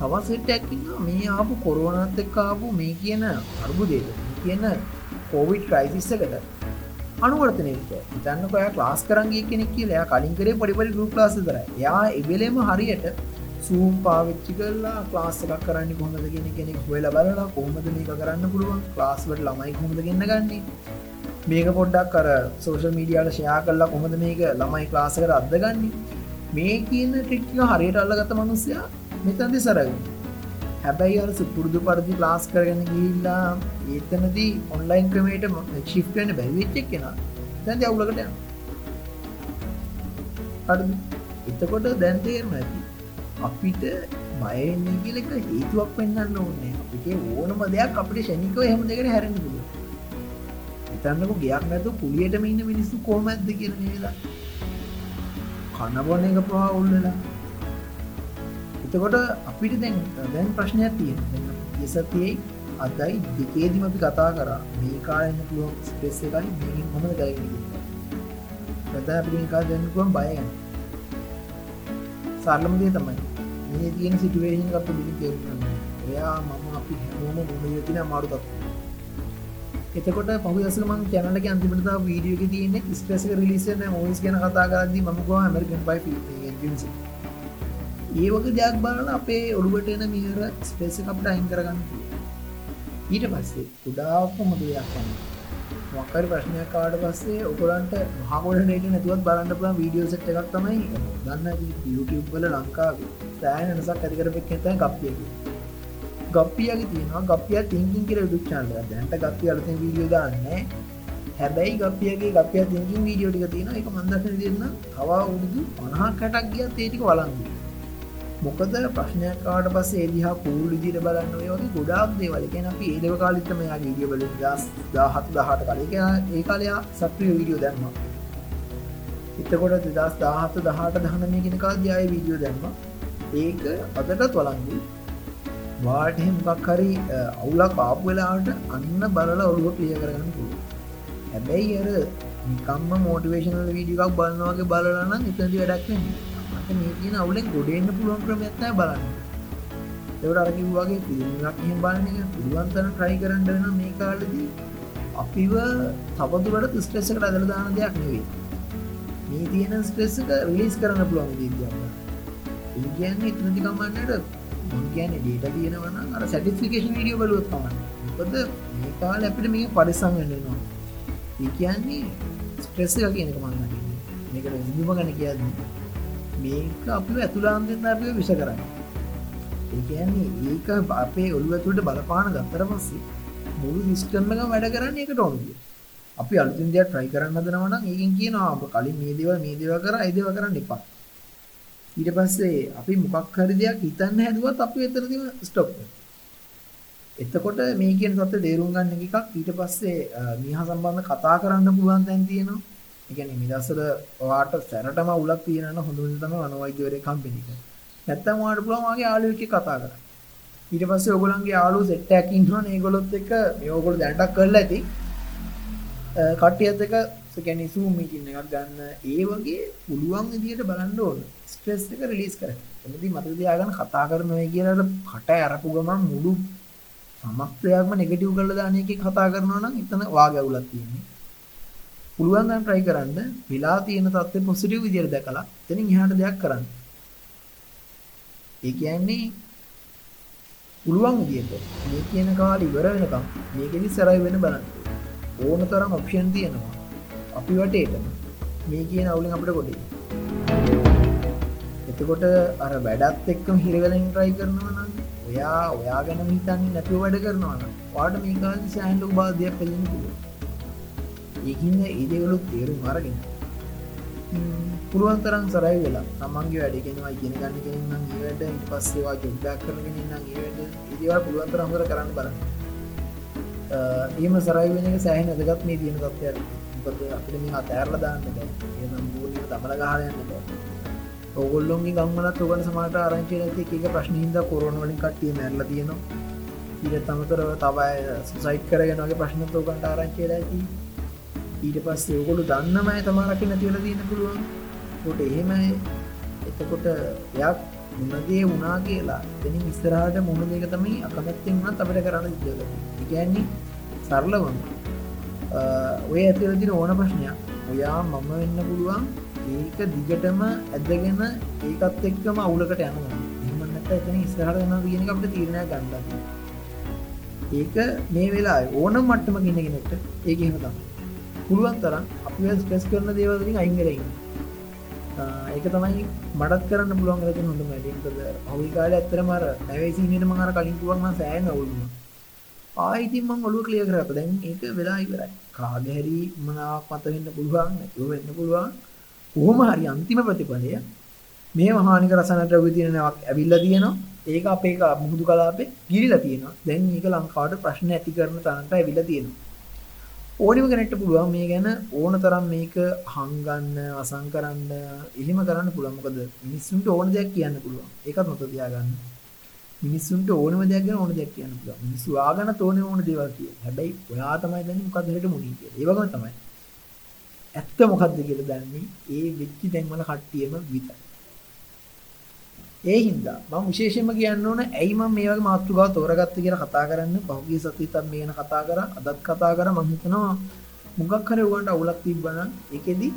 තවසෙට ඇකින්න මේ ආපු කොරුවනත් එක් ආපු මේ කියන අර්බුදේද කියන කෝවිඩ් ක්‍රයිසිස්සකට අනුවර්තනයක ඉතන්න ඔය ලාස් කරගේ කෙනෙක් කියලා. කලින් කරේ පොඩිපරි ගරුප් ලාස තර යා එබෙලේම හරියට සූම් පාවිච්චි කරලා ලාස්සකක් කරන්න කොහොමද ගෙන කෙනෙක් හොල බලලා කොහොමද මේක කරන්න පුළුවන්? ලාස්වට ළමයි හොමද ගන්න ගන්නේ? මේක පොඩ්ඩක් කර සෝෂල් මීඩියයට ෂයා කරලා කොහොද මේක ළමයි ක්ලාසකට අදගන්නේ මේ කියන ටික්ක හරියට අල්ලගත මනුස්සයා මෙතන්දි සරග හැබැයි අර සුපුරුදු පරදි ලාස් කරගෙන ගිල්ලා ඒතනදී ඔන්ලයින් ක්‍රමේට ශිෆ්ටන බැවිච්චක් කෙන දැන්ද අවුලකට එතකොට දැන්තේරම ඇති. අපිට බයන්නේ කියල එක හේතුවක් පෙන්න්න ඕන්නේ අපිට ඕනම දෙයක් අපිට ෂණිකව හෙම දෙකට හැරෙන පුළුව එතන්නක ගයක් නැතු පුලියටම ඉන්න මිනිස්සු කෝම ඇද කියන කියලා කන්නබොන එක පවා උල්ලලා. එතකොට අපිට දැන් දැන් ප්‍රශ්නයක් තියෙන එසතියයි අදයි දෙකේදිම අපි කතා කර. මේ කාරන්න පුළුවන් ස්පෙස් එකයි මේ හොම කරගෙන ගත අපි කා දැන්නකුවම් බයගන්න සරලමදේ තමයි. මේ තියෙන සිටුවේෂන් අප බිලි තේරුන්න එයා මම අපි හැමෝම මුණ තින අමාරුතත් එතකොට පහු සම චැනලක අන්තිමට වීඩියෝක තියන ස්පෙස රිලිසන මෝස් ගැන කතා කරදදි මමකවා ඇමරිකන් පයි ඒ වගේ දෙයක් බලන අපේ ඔළුවට එන මිහර ස්පේස අපට අයින් කරගන්න ඊට පස්සේ කුඩාක්ම දෙයක් කන්න මොක්කරි ප්‍රශ්නයක් කාඩ පස්සේ ඔකොලන්ට හමොට නට නැතුවත් බලන්න පුළන් වීඩියෝ සට් එකක් තමයි දන්න YouTube වල ලංකාවේ සෑන නසක් ඇතිකරපෙක් ඇතයි කප්ියකි ගප්පියගේ තියෙනවා ගප්පිය තිංකින් කියර ඩුක් චාන්ල දැන්ට ගප්පිය අලත වීඩියෝ දාන්න. හැබැයි ගපියගේ ගපිය තිංකින් වීඩියෝ ටික තියෙන එක මන්දශන දෙන්න කවා උරුදු පනහා කටක් ගිය තේටික වලන්දු මොකද ප්‍රශ්නයක්කාට පස්ස එදිහා පූල් දිර බලන්න ඔයගේ ගොඩාක් දේවල. ගැන අපි ඒදව කාලිත්තම යා ගීඩිය බල දස් දාහත් දහට කලක ඒ කාලයා සක්‍රිය වීඩියෝ දැම්ම. එතකොට දෙදස් දාහත දහට දහනමය කෙනකා දයාය වීඩියෝ දැම්ම. ඒක අදටත් වලන්ගු වාට හෙමක් හරි අවුලක් පාපු වෙලාට අන්න බලල ඔළුව ක්ලිය කරගන්න පුළුව හැබැයි අර නිකම්ම මෝටිවේශනල් වීඩිකක් බලන්නවාගේ බලන්න එතදි වැඩක්න්නේ මේ තියෙන අවුලෙන් ගොඩෙන්න්න පුළුවන් ක්‍රමයක්ත්තෑ බලන්න. එවට අරකි වගේ පිළිමක් එහෙම බලන එක පුළුවන්තන ට්‍රයි කරන්න වෙන මේ කාලදී අපිව තබදුවට ස්ට්‍රෙස්සකට අදල දාන දෙයක් නෙවේ මේ තියෙන ස්ට්‍රෙස්සක රිලිස් කරන්න පුළුවන් දීතියක් ඒ කියන්නේ ඉතනතිකමන්නට මොකෑන ඩේට තියෙනවන අර සැටිස්ිකේෂන් විඩියෝ බලුවත් පමන්න මොකද මේ කාල අපිට මේ පරිසං වෙන්නවා ඒ කියන්නේ ස්ට්‍රෙස්ස එක කියනක මන්න මේකට ඉඳුම ගන කියන්නේ. මේක අපි ඇතුලාන්තෙන් අපිය විෂ කරන්න. ඒකන්නේ ඒක අපේ ඔල්ුවතුට බලපාන ගත්තර පස්සේ මුළු සිිස්ටම් එක වැඩ කරන්න එකට ඔොන්ගේ අපි අලුතින් දෙයක් ට්‍රයි කරන්න දනවන ඒකින් කියනවා අප කලින් මේ දේව මේ දේව කර අයිදව කරන්න එපා. ඊට පස්සේ අපි මොකක් හරි දෙයක් හිතන්න හැදුවත් අපි එතරදිම ස්ටොප් එතකොට මේ කියන තත්ත දේරුම් ගන්න එකක්. ඊට පස්සේ මිහ සම්බන්ධ කතා කරන්න පුළුවන් තැන් තියෙනවා. එකන මිදස්සල වාට සැරටම උලක් තියෙන හොඳුන් තම අනවෛදවර කම්පිනික නැත්තම් වාට පුළන්ගේ ආලුවක කතා කර ඊට පස්සේ ඔගොලන්ගේ ආලු සෙට්ටැක් ඉන්නවා ඒගොලොත් එක මේෝගොල දැටක් කරලා ඇති. කට්ටියත් එක සැකැනි සූ මීටින්න එකක් ගන්න ඒ වගේ පුළුවන් විදියට බලන්න ඕන. ස්ට්‍රෙස් එක රිලිස් කර එමති මතදයාගන්න කතා කරනය කියලට කට අරපු ගමන් මුළු සමක්්‍රයක්ම නෙගටව් කල දානයක කතා කරනවා නම් ඉතන වාගැවුලත් තියන්නේ. පුළුවන් නම් try කරන්න වෙලා තියෙන தත්ත්වය පොසිටිව් විදියට දැකලා එතනින් එහාට දෙයක් කරන්න. ඒ කියන්නේ පුළුවන් විදියට මේ කියන කාලේ ඉවර වෙනකම් මේකෙදි සරයි වෙන බලන්න. ඕන තරම් ඔප්ෂන් තියෙනවා. අපි වටේට මේ කියන අවුලෙන් අපිට කොටේ. එතකොට අර වැඩත් එක්කම හිර වෙලා try කරනවා නම් ඔයා ඔයා ගැන හිතන්නේ නැතුව වැඩ කරනවා නම් ඔයාට මේ කාලේ සෑහෙන ලොකු බාධයක් පෙළෙන්න පුළුවන්. ඒකින්න ඒදවලුත් තේරුම් අරගෙන. පුළුවන් තරම් සරයි වෙලා. තමන්ගේ වැඩගෙනවා ඉගෙන ගන්න කෙනනම් ඒවට ඉට පස්සේවා ජොබ්ඩක් කරගෙන නම් ඒවට ඒවා පුළුවන් තරම් හොර කරන්න බලන්න. ඒම සරයි වෙන එක සෑහන අදගත් මේ තියෙන තත්වයක් මොකද අපිට මේ අතෑරල දාන්න බෑ. එනම් බූලිය තමල ගහයන්න බෑ. ඔගොල්ලොන්ගේ ගම්මනත් ඔගන සමට ආරංචි ඇති එක ප්‍රශ්නීන්ද කොරන වලින් කට්ටිය මැරල තියෙනවා. ඉට තමතරව තබයි සයිට් කරගෙනගේ ප්‍රශ්නත ඔගන්ට ආරංචේලා ඇති ඊට පස්සේ ඔකොළු දන්නමයි තමාරක නැතිවල දන්න පුළුවන්. කොට එහෙමයි. එතකොට යක් මුණදේ වුණා කියලා. දෙනි විස්තරාට මුණ දෙක තමයි අකමැත්තෙන් වුණත් අපට කරන්න සිද්ධ ඉගැන්නේ සරලවම ඔය ඇතිරදින ඕන ප්‍රශ්නයක්. ඔයා මම වෙන්න පුළුවන්. ඒක දිගටම ඇදගෙන ඒකත් එක්කම අවුලකට යනවා. එමන්නට එතන ඉස්රහට යන කියන අපට තීරණය ගන්න ඒක මේ වෙලා ඕනම් මට්ටම ගෙනගෙනෙට ඒක එහෙම තමයි. පුළුවන් තරම් අපි ස්ට්‍රෙස් කරන දේවලින් අයිංගරයි ඒක තමයි මටත් කරන්න පුළුවන් ඇති හොඳ මැඩින්කද අවි කාල ඇත්තර මර නැවසිීනට මහර කලින් පුුවන්ම සෑන ඔවුලුම ආයිතින් මං ඔලු කලිය කරප දැන් ඒක වෙලා ඉවරයි. කාගහැරි මනාවක් මත වෙන්න පුළුවන් නැතිව වෙන්න පුළුවන්. කොහොම හරි අන්තිම ප්‍රතිඵලය මේ මහානික රසනට විතිනවක් ඇවිල්ල තියෙනවා. ඒක අපේ මුහුදු කලාපේ ගිරිල තියෙනවා. දැන් ඒක ලංකාවට ප්‍රශ්න ඇති කරන තනට ඇවිල තියෙනවා. ඕනිම කෙනෙක්ට පුළුවන් මේ ගැන ඕන තරම් මේක හංගන්න වසං කරන්න එහෙම කරන්න පුළුවන්මකද මිනිස්සුන්ට ඕන දෙයක් කියන්න පුළුවන්. ඒකත් නොත තියාගන්න. මිනිස්සුන්ට ඕනම දෙයක් ගැන ඕන දෙයක් කියන්න පුළුවන්. මිනිස්සු ආගන තෝනේ ඕන දේවල් කිය හැබැයි ඔයා තමයි දන්නේ මොකක්ද හෙට මුණී කියලා. ඒ වගේම තමයි ඇත්ත මොකක්ද කියලා දන්නේ. ඒ වෙච්ච තැන්වල කට්ටියම විතරයි. ඒ හින්දා මම විශේෂයෙන්ම කියන්න ඕන ඇයි මම මේ වගේ මාතෘකාව තෝරගත්තේ කියලා කතා කරන්න පහුගිය සතියේත් මේ ගැන කතා කරා අදත් කතා කරා මම හිතනවා මුගක් හරි උගන්ට අවුලක් තිබ්බනම් ඒකෙදි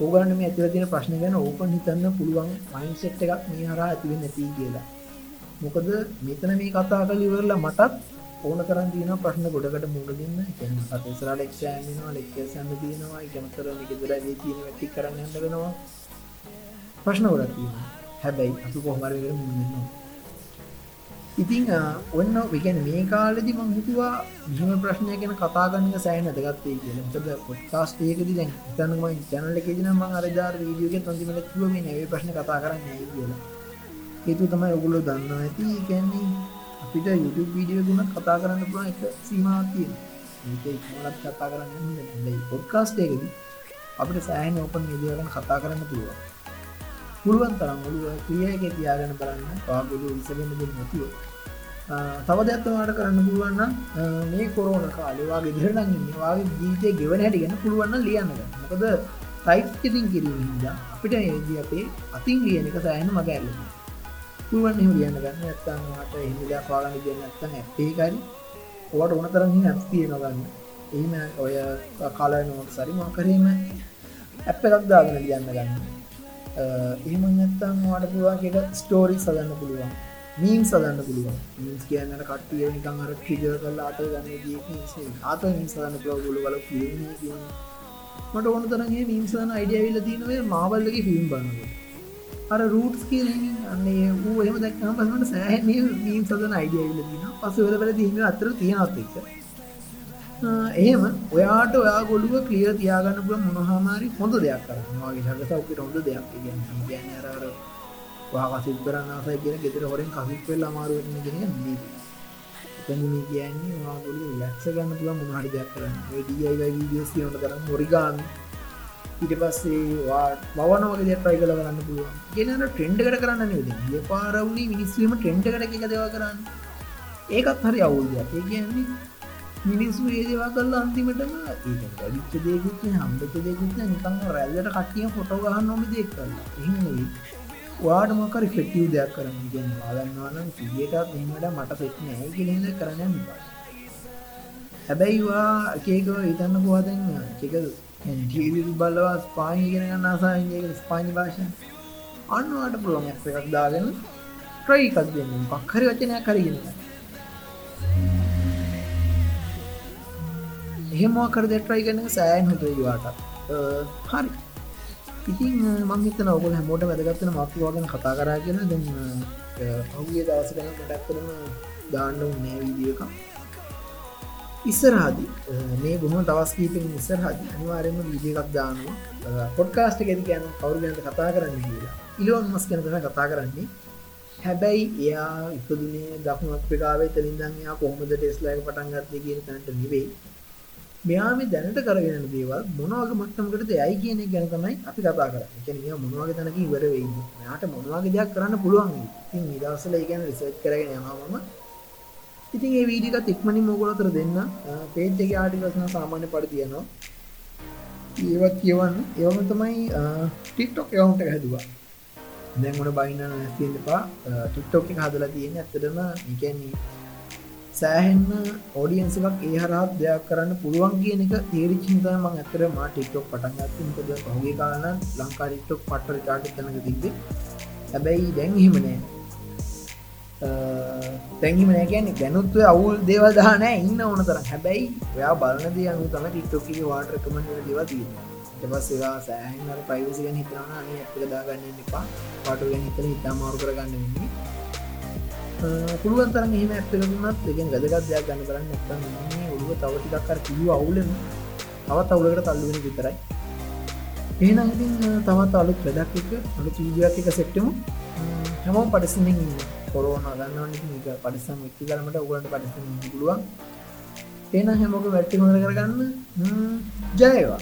ඕගලන්ට මේ ඇතුළේ තියෙන ප්‍රශ්න ගැන ඕපන් හිතන්න පුළුවන් මයින්ඩ්සෙට් එකක් මේ හරහා ඇති වෙන්නේ නැති කියලා. මොකද මෙතන මේ කතා කරලා ඉවරලා මටත් ඕන තරම් තියෙන ප්‍රශ්න ගොඩකට මුහුණ දෙන්න. ඒ කියන්නේ මට ඉස්සරහට එක්සෑම් වෙනවා, ලෙක්චර්ස් යන්න තියෙනවා, ඒක මතර මේක දලා මේ තියෙන වැටි කරන්න යන්න වෙනවා. ප්‍රශ්න ගොඩක් තියෙනවා. හැබැයි අපි කොහමර වෙන මුන්න ඉතිං ඔන්න විගැන මේ කාලෙදි මං හිතුවා මෙහම ප්‍රශ්නය ගැන කතාගන්න සෑන දගත්තේ කියල. ද පොට්කාස්ටේකද දැන් තනම ජනල කෙදින ම අරදාර වීඩියෝග තොන්තිමල කිව මේ නැවේ ප්‍රශ්න කතා කරන්න කියල. ඒතු තමයි ඔගුලො දන්න ඇති. කියන්නේ අපිට YouTube වීඩියෝ ගුණත් කතා කරන්න පුළන් එක සීමාතිය ඒක ඉක්මලත් කතා කරන්න පොඩ්කාස්ටේකද අපිට සෑහන ඕපන් විදිියගන කතා කරන්න පුළුවන්. පුළුවන් තරම් ඔලුව ක්‍රියයක තියාගෙන බලන්න. පාගොලු විසගෙන දෙ නැතිව. තව දෙයක්ත්තවාට කරන්න පුළුවන්න මේ කොරෝන කාලවා ගෙදරනගන්න වාගේ ජීතය ගෙවන හැටිගෙන පුළුවන්න ලියන්න මොකද සයිට්තින් කිරීමද අපිට ඒද අපේ අතින් ලියන එක සෑහන මග ඇල්ල පුළුවන් එහම ලියන්න ගන්න. ඇත්තන්නට එහිදා පාලන ගන්න ඇත්තන් ඇත්තේකරි ඕට ඕන තරම් ඇස් තියෙනගන්න එහෙම ඔය කාලය නෝට සරි මකරීම ඇප් එකක් දාගෙන ලියන්න ගන්න. එහෙම නැත්තම් වාට පුළුවන්ට ස්ටෝරි සදන්න පුළුවන්. මීම් සදන්න පුළුවන්. මීස් කියන්නට කට්ටිය නිකන් අර ටිජ කරලා අට ගන්න ආත මින් සදන්න පුළුව ගොල වල මට ඕන තරගේ මින්සන අයිඩියවිල්ල තියනවේ මාවල්ලගේ ෆිල්ම් බන්නකොට අර රූට්ස් කියලමින් අන්නේ වූ එහම දක්ම පසට සෑහ මීම් සදන අයිඩියවිල්ල තින පසවල බල දීම අතර තියෙනත් එක්ක. එහෙම ඔයාට ඔයා ගොලුව කලිය තියාගන්න පුළ මොනහමාරි හොඳ දෙයක් කරන්නවාගේ සගස ඔකට හොඳ දෙයක්. ගැන අරර වාසිල් කරන්න ආසයි කියෙන ගෙතර හොරෙන් කසිත් වෙල් අමාරුවෙන ගෙන එතනම කියන්නේ වාගොලු ලැක්ස ගන්න පුළ මොහරි දෙයක් කරන්න. ඩයි වීඩියස් කියනට කරන්න මොරිගාන් ඊට පස්සේ මවනවගේ දෙයක් ප්‍රයි කල කරන්න පුළුවන්. ගෙනට ට්‍රෙන්ඩ් කරන්න ද පාරවුණේ මිනිස්වීම ට්‍රෙන්ඩ් කර එක දෙව කරන්න. ඒකත් හරි අවුල්දයක් ඒ කියන්නේ මිනිස්සු ඒදවා කල් අන්තිමටම වැඩිච්ච දේකුත් හම්බච දෙකුත් නිකං රැල්ලට කටිය ෆොටෝ ගහන්න නොම දෙක් කරලා එහි වාඩ මොකරි ෆෙට්ටිව් දෙයක් කරන්න ගෙන වාලන්නවානම් සිියටත් එමට මට සෙට් නෑ කෙලෙද කරන්න බා හැබැයිවා එකේකව ඉතන්න පුවාදන්න එක බලවා ස්පානි ගෙන ගන්න ආසාගේ ස්පානි භාෂ අන්නවාට පුළුවන් එකක් දාගෙන ට්‍රයි එකක් දෙන්න. පක්හරි වචනයක් කරගෙන එහෙමවා කර දෙට්‍රයි කරන සෑන් හොතුවාට හරි. ඉතින් මංහිතන ඔගල හැමෝට වැදගත්තන මක්වාගෙන කතා කරා කියෙන ද ඔහුගේ දවස කන මටක් කරන දාන්න නෑ වීදියක ඉස්සරහදි මේ ගුණ දවස් කීපෙන් ඉස්සරහදි අනිවාරයම වීදිය එකක් දානවා. පොඩ්කාස්ට ගෙති කියන්න කවරුගන්ට කතා කරන්න කියලා. ඉලෝන් මස් කන කන කතා කරන්නේ. හැබැයි එයා ඉපදුනේ දක්ුණ අප්‍රිකාවේ තලින්දන් එයා කොහොමද ටෙස්ලාක පටන්ගත්තේ කියන තැනට නිවෙයි. මෙයා මේ දැනට කරගෙන දේවල් මොනවගේ මට්ටමකටද යයි කියන එක ගැන තමයි අපි කතා කරන්නේ. ඒ කියන්නේ මෙයා මොනවගේ තැනක ඉවර වෙයිද? මෙයාට මොනවගේ දෙයක් කරන්න පුළුවන් වෙයි. ඉතින් මේ දවස්වල ඒ ගැන රිසර්ච් කරගෙන යනවා මම. ඉතින් මේ වීඩියෝ එකත් ඉක්මනින්ම ඔයගොල්ලෝ අතර දෙන්න. පේජ් එකේ ආටිකල්ස් නම් සාමාන්‍ය පරිදි තියෙනවා. ඒවත් කියවන්න. ඒවම තමයි TikTok account එක හැදුවා. දැන් මොන බයින්න නැති වෙන්න එපා. TikTok එක හදලා තියෙන්නේ ඇත්තටම ඒ කියන්නේ සෑහෙන්න ඕඩියන්ස එකක් ඒ හරත් දෙයක් කරන්න පුළුවන් කියන එක තේරි චින්තන මං ඇතර මා ටික්ටොක් පටන්ගත් මොකද පහුගේ කාලන ලංකා ටික්ටොක් පට්ට රිකාට තනක තිබේ හැබැයි දැන් හිමනෑ තැන්හිම නෑකන්නේ ගැනුත්ව අවුල් දේවදාන ඉන්න ඕන තරම්. හැබැයි ඔයා බලන දේ අනු තම ටික්ටොක්කේ වාට රකමට දේවතිී එපස්සේවා සෑහන් පයිවසි ගැන හිතනවා අනේ ඇත්ක දාගන්න එපා. පාටු ගැන හිතන හිතා මාරු කරගන්න වෙන්නේ. පුළුවන් තරන් එහම ඇත්තකරුණත් දෙගෙන වැදගත් දෙයක් ගන්න කරන්න එත්තන්න ඔළුව තවටිකක්කර කිව අවුලම තවත් අවුලකට තල්ලුවෙන විතරයි. ඒන ඉතින් තවත් අලුත් වැඩක් එක අලු චීජයක් එක සෙට්ටමු හැමෝම් පඩිසිමින් කොරෝන ගන්න පඩිසම් එක්ති කරමට ඔගලට පඩිසි පුළුවන්. ඒන හැමෝක වැට්ටි හොඳ කරගන්න. ජයවා.